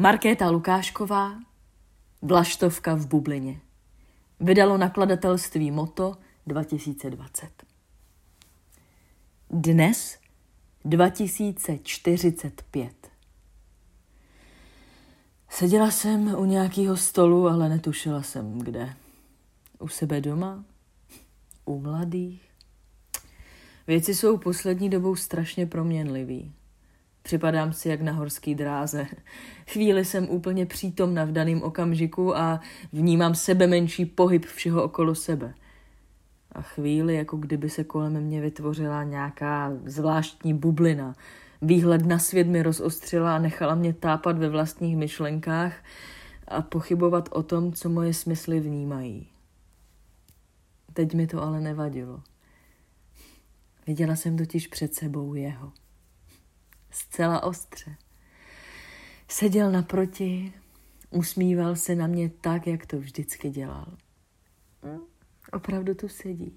Markéta Lukášková, Vlaštovka v bublině. Vydalo nakladatelství Moto 2020. Dnes 2045. Seděla jsem u nějakého stolu, ale netušila jsem kde. U sebe doma? U mladých? Věci jsou poslední dobou strašně proměnlivý. Připadám si jak na horský dráze. Chvíli jsem úplně přítomna v daném okamžiku a vnímám sebe menší pohyb všeho okolo sebe. A chvíli, jako kdyby se kolem mě vytvořila nějaká zvláštní bublina. Výhled na svět mi rozostřila a nechala mě tápat ve vlastních myšlenkách a pochybovat o tom, co moje smysly vnímají. Teď mi to ale nevadilo. Viděla jsem totiž před sebou jeho zcela ostře. Seděl naproti, usmíval se na mě tak, jak to vždycky dělal. Hm? Opravdu tu sedí.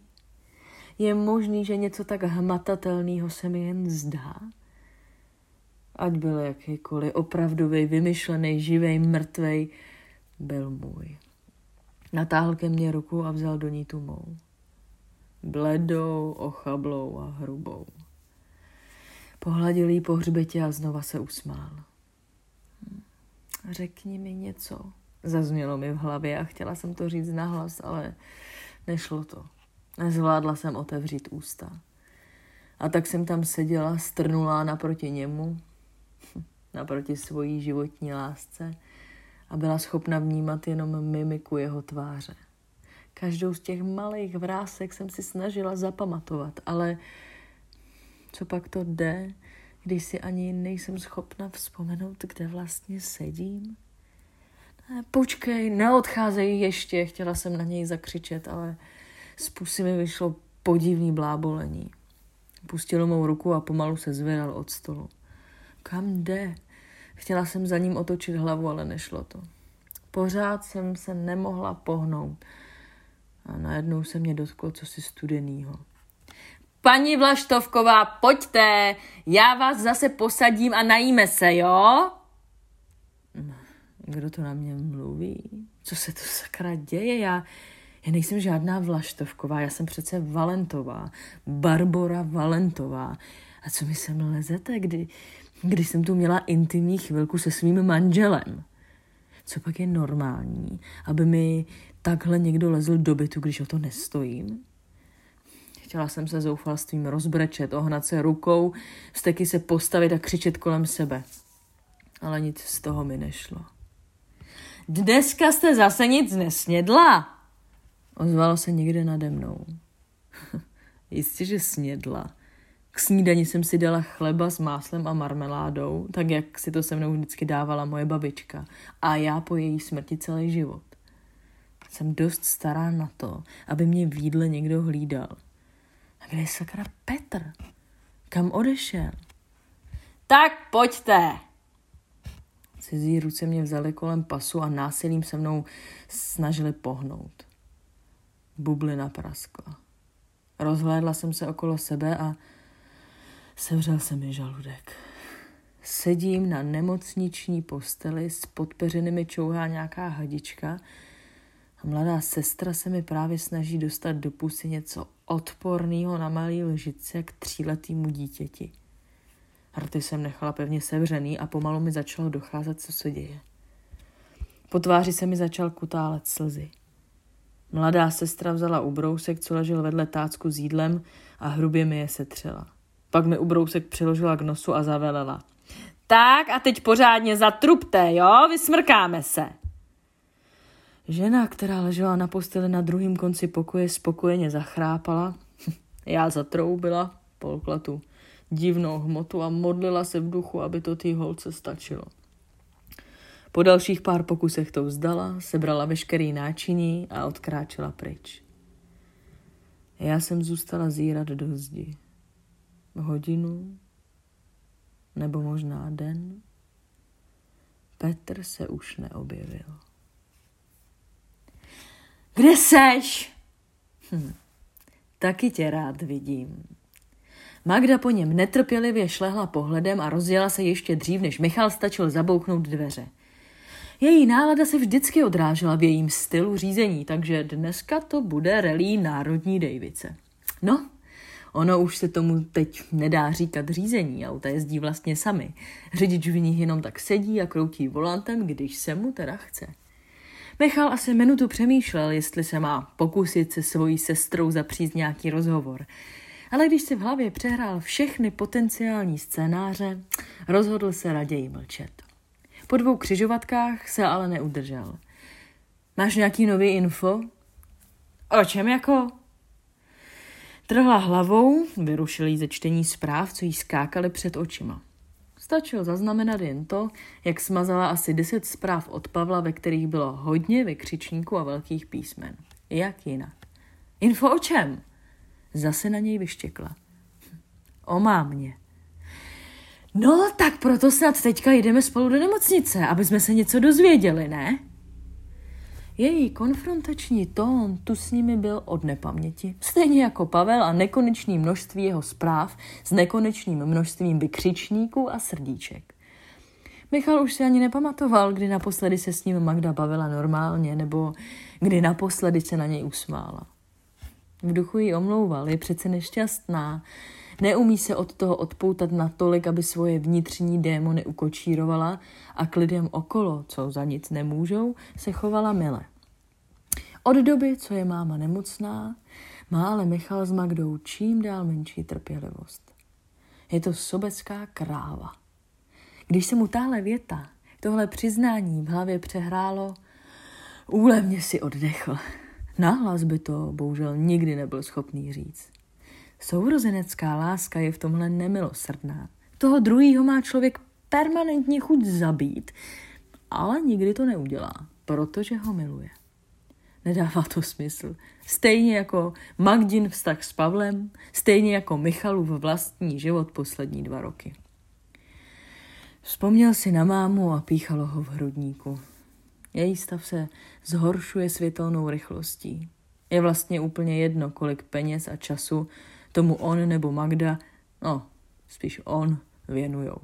Je možný, že něco tak hmatatelného se mi jen zdá? Ať byl jakýkoliv opravdový, vymyšlený, živej, mrtvej, byl můj. Natáhl ke mně ruku a vzal do ní tu mou. Bledou, ochablou a hrubou. Pohladil jí po hřbetě a znova se usmál. Řekni mi něco. Zaznělo mi v hlavě a chtěla jsem to říct nahlas, ale nešlo to. Nezvládla jsem otevřít ústa. A tak jsem tam seděla, strnulá naproti němu, naproti svojí životní lásce a byla schopna vnímat jenom mimiku jeho tváře. Každou z těch malých vrásek jsem si snažila zapamatovat, ale co pak to jde, když si ani nejsem schopna vzpomenout, kde vlastně sedím? Ne, počkej, neodcházej ještě, chtěla jsem na něj zakřičet, ale z pusy mi vyšlo podivný blábolení. Pustil mou ruku a pomalu se zvedal od stolu. Kam jde? Chtěla jsem za ním otočit hlavu, ale nešlo to. Pořád jsem se nemohla pohnout. A najednou se mě dotklo cosi studenýho. Paní Vlaštovková, pojďte, já vás zase posadím a najíme se, jo? Kdo to na mě mluví? Co se to sakra děje? Já, já nejsem žádná Vlaštovková, já jsem přece Valentová. Barbora Valentová. A co mi sem lezete, kdy, když jsem tu měla intimní chvilku se svým manželem? Co pak je normální, aby mi takhle někdo lezl do bytu, když o to nestojím? Chtěla jsem se zoufalstvím rozbrečet, ohnat se rukou, vsteky se postavit a křičet kolem sebe. Ale nic z toho mi nešlo. Dneska jste zase nic nesnědla? Ozvalo se někde nade mnou. Jistě, že snědla. K snídani jsem si dala chleba s máslem a marmeládou, tak jak si to se mnou vždycky dávala moje babička. A já po její smrti celý život. Jsem dost stará na to, aby mě v jídle někdo hlídal. A kde je sakra Petr? Kam odešel? Tak pojďte! Cizí ruce mě vzali kolem pasu a násilím se mnou snažili pohnout. Bublina praskla. Rozhlédla jsem se okolo sebe a sevřel se mi žaludek. Sedím na nemocniční posteli, s podpeřenými čouhá nějaká hadička a mladá sestra se mi právě snaží dostat do pusy něco odporného na malý lžice k tříletýmu dítěti. Rty jsem nechala pevně sevřený a pomalu mi začalo docházet, co se děje. Po tváři se mi začal kutálet slzy. Mladá sestra vzala ubrousek, co ležel vedle tácku s jídlem a hrubě mi je setřela. Pak mi ubrousek přiložila k nosu a zavelela. Tak a teď pořádně zatrupte, jo? Vysmrkáme se. Žena, která ležela na posteli na druhém konci pokoje, spokojeně zachrápala. Já zatroubila, polkla tu divnou hmotu a modlila se v duchu, aby to té holce stačilo. Po dalších pár pokusech to vzdala, sebrala veškerý náčiní a odkráčela pryč. Já jsem zůstala zírat do zdi. Hodinu, nebo možná den. Petr se už neobjevil. Kde seš? Hm, taky tě rád vidím. Magda po něm netrpělivě šlehla pohledem a rozjela se ještě dřív, než Michal stačil zabouchnout dveře. Její nálada se vždycky odrážela v jejím stylu řízení, takže dneska to bude relí Národní Davice. No, ono už se tomu teď nedá říkat řízení, auta jezdí vlastně sami. Řidič v nich jenom tak sedí a kroutí volantem, když se mu teda chce. Michal asi minutu přemýšlel, jestli se má pokusit se svojí sestrou zapřít nějaký rozhovor. Ale když si v hlavě přehrál všechny potenciální scénáře, rozhodl se raději mlčet. Po dvou křižovatkách se ale neudržel. Máš nějaký nový info? O čem jako? Trhla hlavou, vyrušil jí ze čtení zpráv, co jí skákaly před očima. Stačilo zaznamenat jen to, jak smazala asi deset zpráv od Pavla, ve kterých bylo hodně vykřičníků a velkých písmen. Jak jinak? Info o čem? Zase na něj vyštěkla. O mámě. No, tak proto snad teďka jdeme spolu do nemocnice, aby jsme se něco dozvěděli, ne? Její konfrontační tón tu s nimi byl od nepaměti. Stejně jako Pavel a nekonečný množství jeho zpráv s nekonečným množstvím vykřičníků a srdíček. Michal už si ani nepamatoval, kdy naposledy se s ním Magda bavila normálně, nebo kdy naposledy se na něj usmála. V duchu jí omlouval, je přece nešťastná. Neumí se od toho odpoutat natolik, aby svoje vnitřní démony ukočírovala a k lidem okolo, co za nic nemůžou, se chovala mile. Od doby, co je máma nemocná, má ale Michal s Magdou čím dál menší trpělivost. Je to sobecká kráva. Když se mu táhle věta, tohle přiznání v hlavě přehrálo, úlevně si oddechl. Nahlas by to bohužel nikdy nebyl schopný říct. Sourozenecká láska je v tomhle nemilosrdná. Toho druhýho má člověk permanentně chuť zabít, ale nikdy to neudělá, protože ho miluje. Nedává to smysl. Stejně jako Magdin vztah s Pavlem, stejně jako Michalův vlastní život poslední dva roky. Vzpomněl si na mámu a píchalo ho v hrudníku. Její stav se zhoršuje světelnou rychlostí. Je vlastně úplně jedno, kolik peněz a času tomu on nebo Magda, no, spíš on, věnujou.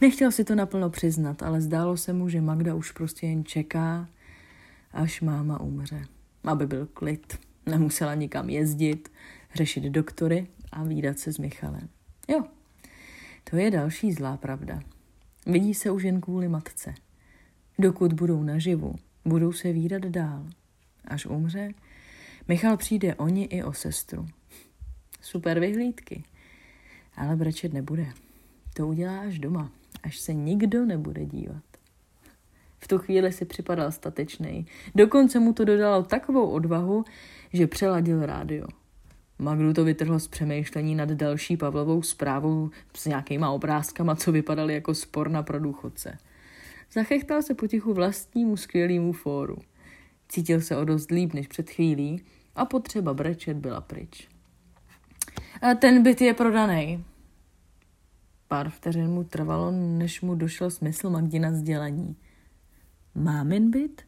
Nechtěl si to naplno přiznat, ale zdálo se mu, že Magda už prostě jen čeká, až máma umře. Aby byl klid, nemusela nikam jezdit, řešit doktory a výdat se s Michalem. Jo, to je další zlá pravda. Vidí se už jen kvůli matce. Dokud budou naživu, budou se výdat dál. Až umře, Michal přijde o ní i o sestru. Super vyhlídky. Ale brečet nebude. To udělá až doma, až se nikdo nebude dívat. V tu chvíli si připadal statečný. Dokonce mu to dodalo takovou odvahu, že přeladil rádio. Magdu to vytrhlo z přemýšlení nad další Pavlovou zprávou s nějakýma obrázkama, co vypadaly jako sporna pro důchodce. Zachechtal se potichu vlastnímu skvělému fóru. Cítil se o dost líp než před chvílí a potřeba brečet byla pryč. Ten byt je prodaný. Pár vteřin mu trvalo, než mu došel smysl Magdina sdělení. Mámin byt?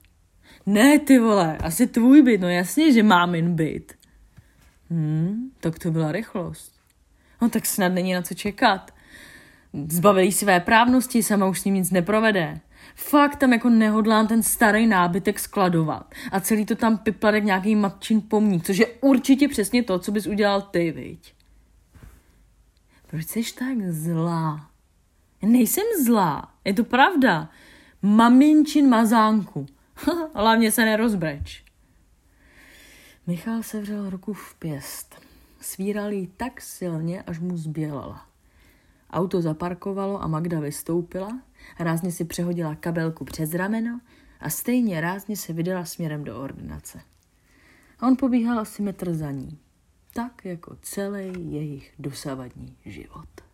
Ne, ty vole, asi tvůj byt, no jasně, že mámin byt. Hmm, tak to byla rychlost. No tak snad není na co čekat. Zbavili své právnosti, sama už s ním nic neprovede. Fakt tam jako nehodlám ten starý nábytek skladovat a celý to tam piplat jak nějaký matčin pomník, což je určitě přesně to, co bys udělal ty, viď? Proč jsi tak zlá? Nejsem zlá, je to pravda. Maminčin mazánku. Hlavně se nerozbreč. Michal sevřel ruku v pěst. Svíral jí tak silně, až mu zbělala. Auto zaparkovalo a Magda vystoupila, rázně si přehodila kabelku přes rameno a stejně rázně se vydala směrem do ordinace. A on pobíhal asi metr za ní, tak jako celý jejich dosavadní život.